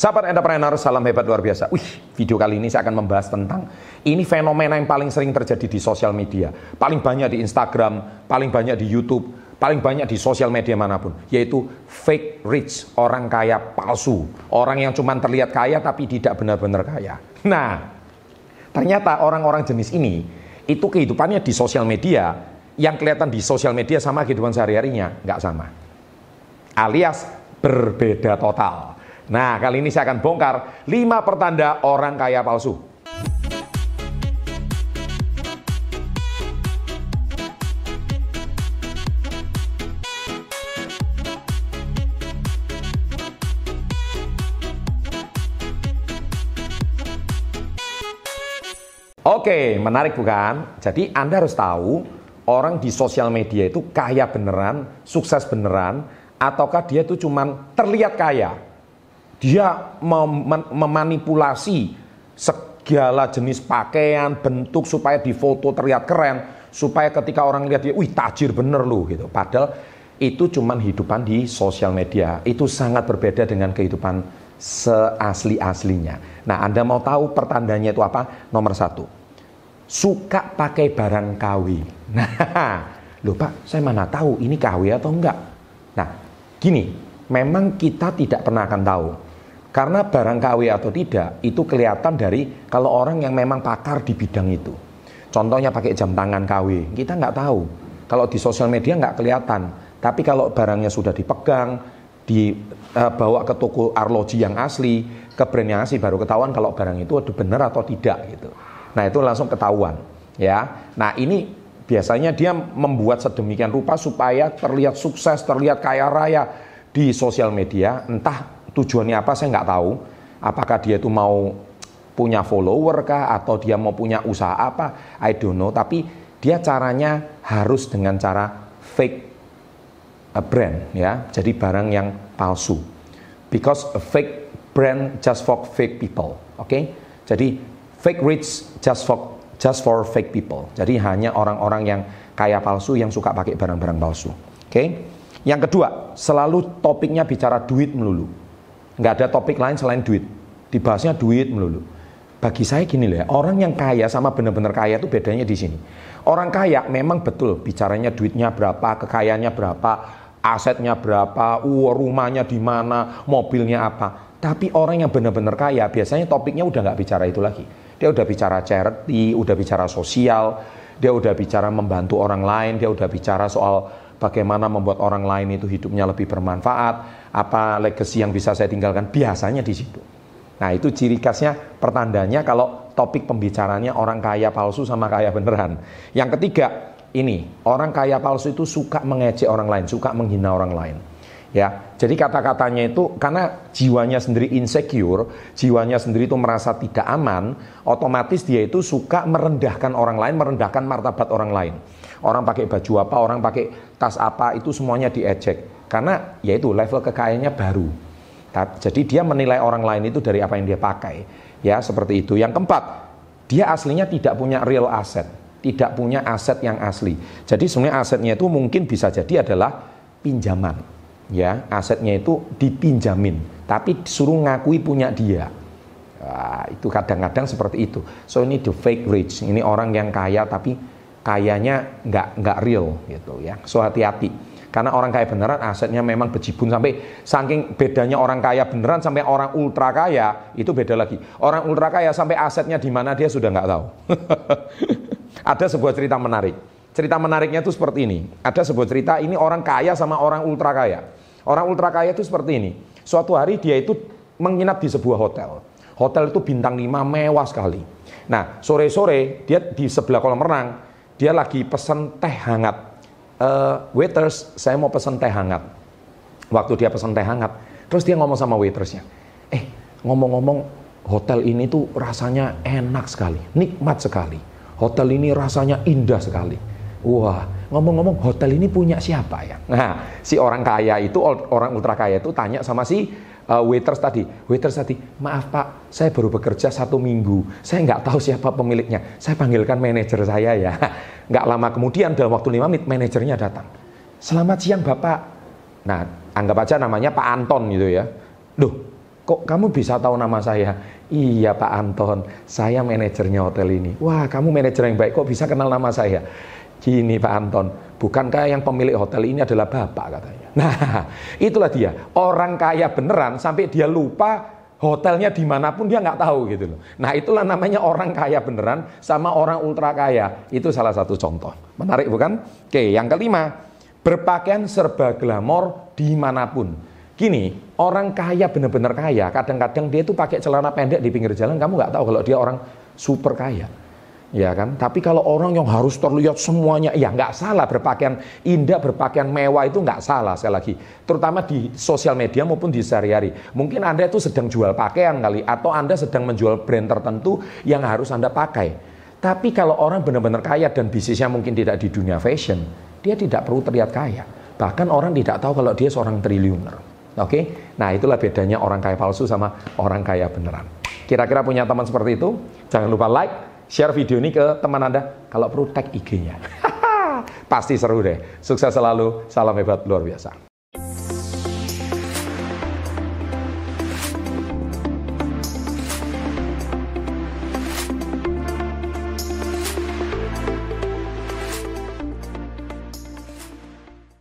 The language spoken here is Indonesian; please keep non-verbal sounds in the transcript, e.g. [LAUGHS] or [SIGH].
Sahabat entrepreneur, salam hebat luar biasa. Wih, video kali ini saya akan membahas tentang ini fenomena yang paling sering terjadi di sosial media. Paling banyak di Instagram, paling banyak di YouTube, paling banyak di sosial media mana pun. Yaitu fake rich, orang kaya palsu. Orang yang cuma terlihat kaya tapi tidak benar-benar kaya. Nah, ternyata orang-orang jenis ini, itu kehidupannya di sosial media, yang kelihatan di sosial media sama kehidupan sehari-harinya, nggak sama. Alias berbeda total. Nah, kali ini saya akan bongkar 5 pertanda orang kaya palsu. Oke, menarik bukan? Jadi Anda harus tahu orang di sosial media itu kaya beneran, sukses beneran, ataukah dia itu cuman terlihat kaya, dia mem memanipulasi segala jenis pakaian, bentuk supaya di foto terlihat keren, supaya ketika orang lihat dia, wih tajir bener lu gitu. Padahal itu cuman hidupan di sosial media. Itu sangat berbeda dengan kehidupan seasli-aslinya. Nah, Anda mau tahu pertandanya itu apa? Nomor satu, suka pakai barang KW. [LAUGHS] Nah, loh Pak, saya mana tahu ini KW atau enggak? Nah, gini, memang kita tidak pernah akan tahu karena barang KW atau tidak itu kelihatan dari kalau orang yang memang pakar di bidang itu. Contohnya pakai jam tangan KW, kita nggak tahu. Kalau di sosial media nggak kelihatan. Tapi kalau barangnya sudah dipegang, dibawa ke toko arloji yang asli, ke brand yang asli baru ketahuan kalau barang itu ada benar atau tidak gitu. Nah itu langsung ketahuan ya. Nah ini biasanya dia membuat sedemikian rupa supaya terlihat sukses, terlihat kaya raya di sosial media, entah tujuannya apa saya nggak tahu. Apakah dia itu mau punya follower kah atau dia mau punya usaha apa? I don't know. Tapi dia caranya harus dengan cara fake brand ya. Jadi barang yang palsu. Because a fake brand just for fake people. Oke? Okay? Jadi fake rich just for just for fake people. Jadi hanya orang-orang yang kaya palsu yang suka pakai barang-barang palsu. Oke? Okay? Yang kedua, selalu topiknya bicara duit melulu nggak ada topik lain selain duit. Dibahasnya duit melulu. Bagi saya gini loh ya orang yang kaya sama benar-benar kaya itu bedanya di sini. Orang kaya memang betul bicaranya duitnya berapa kekayaannya berapa asetnya berapa uh, rumahnya di mana mobilnya apa. Tapi orang yang benar-benar kaya biasanya topiknya udah nggak bicara itu lagi. Dia udah bicara charity udah bicara sosial dia udah bicara membantu orang lain dia udah bicara soal bagaimana membuat orang lain itu hidupnya lebih bermanfaat, apa legacy yang bisa saya tinggalkan, biasanya di situ. Nah itu ciri khasnya pertandanya kalau topik pembicaranya orang kaya palsu sama kaya beneran. Yang ketiga, ini orang kaya palsu itu suka mengejek orang lain, suka menghina orang lain. Ya, jadi kata-katanya itu karena jiwanya sendiri insecure, jiwanya sendiri itu merasa tidak aman, otomatis dia itu suka merendahkan orang lain, merendahkan martabat orang lain. Orang pakai baju apa, orang pakai tas apa, itu semuanya diejek. Karena yaitu level kekayaannya baru. Jadi dia menilai orang lain itu dari apa yang dia pakai. Ya, seperti itu. Yang keempat, dia aslinya tidak punya real asset, tidak punya aset yang asli. Jadi sebenarnya asetnya itu mungkin bisa jadi adalah pinjaman. Ya, asetnya itu dipinjamin, tapi disuruh ngakui punya dia. Nah, itu kadang-kadang seperti itu. So ini the fake rich. Ini orang yang kaya tapi kayanya nggak nggak real gitu ya. So hati-hati. Karena orang kaya beneran asetnya memang bejibun sampai saking bedanya orang kaya beneran sampai orang ultra kaya itu beda lagi. Orang ultra kaya sampai asetnya di mana dia sudah nggak tahu. [LAUGHS] Ada sebuah cerita menarik. Cerita menariknya itu seperti ini. Ada sebuah cerita ini orang kaya sama orang ultra kaya. Orang ultra kaya itu seperti ini. Suatu hari dia itu menginap di sebuah hotel. Hotel itu bintang 5 mewah sekali. Nah, sore-sore dia di sebelah kolam renang dia lagi pesan teh hangat. Uh, waiters, saya mau pesan teh hangat. Waktu dia pesan teh hangat, terus dia ngomong sama waitersnya, eh ngomong-ngomong hotel ini tuh rasanya enak sekali, nikmat sekali. Hotel ini rasanya indah sekali. Wah, ngomong-ngomong hotel ini punya siapa ya? Nah, si orang kaya itu, orang ultra kaya itu tanya sama si uh, waiters tadi, waiters tadi, maaf pak, saya baru bekerja satu minggu, saya nggak tahu siapa pemiliknya, saya panggilkan manajer saya ya. [LAUGHS] Nggak lama kemudian dalam waktu lima menit manajernya datang. Selamat siang bapak. Nah, anggap aja namanya Pak Anton gitu ya. Duh, kok kamu bisa tahu nama saya? Iya Pak Anton, saya manajernya hotel ini. Wah, kamu manajer yang baik, kok bisa kenal nama saya? Gini Pak Anton, bukankah yang pemilik hotel ini adalah Bapak katanya. [LAUGHS] Nah, itulah dia. Orang kaya beneran sampai dia lupa hotelnya di mana pun dia nggak tahu gitu loh. Nah itulah namanya orang kaya beneran sama orang ultra kaya. Itu salah satu contoh. Menarik bukan? Oke, yang kelima, berpakaian serba glamor di mana pun. Gini, orang kaya bener-bener kaya, kadang-kadang dia itu pakai celana pendek di pinggir jalan, kamu nggak tahu kalau dia orang super kaya ya kan? Tapi kalau orang yang harus terlihat semuanya, ya nggak salah berpakaian indah, berpakaian mewah itu nggak salah sekali lagi. Terutama di sosial media maupun di sehari-hari. Mungkin anda itu sedang jual pakaian kali, atau anda sedang menjual brand tertentu yang harus anda pakai. Tapi kalau orang benar-benar kaya dan bisnisnya mungkin tidak di dunia fashion, dia tidak perlu terlihat kaya. Bahkan orang tidak tahu kalau dia seorang triliuner. Oke, okay? nah itulah bedanya orang kaya palsu sama orang kaya beneran. Kira-kira punya teman seperti itu? Jangan lupa like, share video ini ke teman Anda. Kalau perlu tag IG-nya. [LAUGHS] Pasti seru deh. Sukses selalu. Salam hebat luar biasa.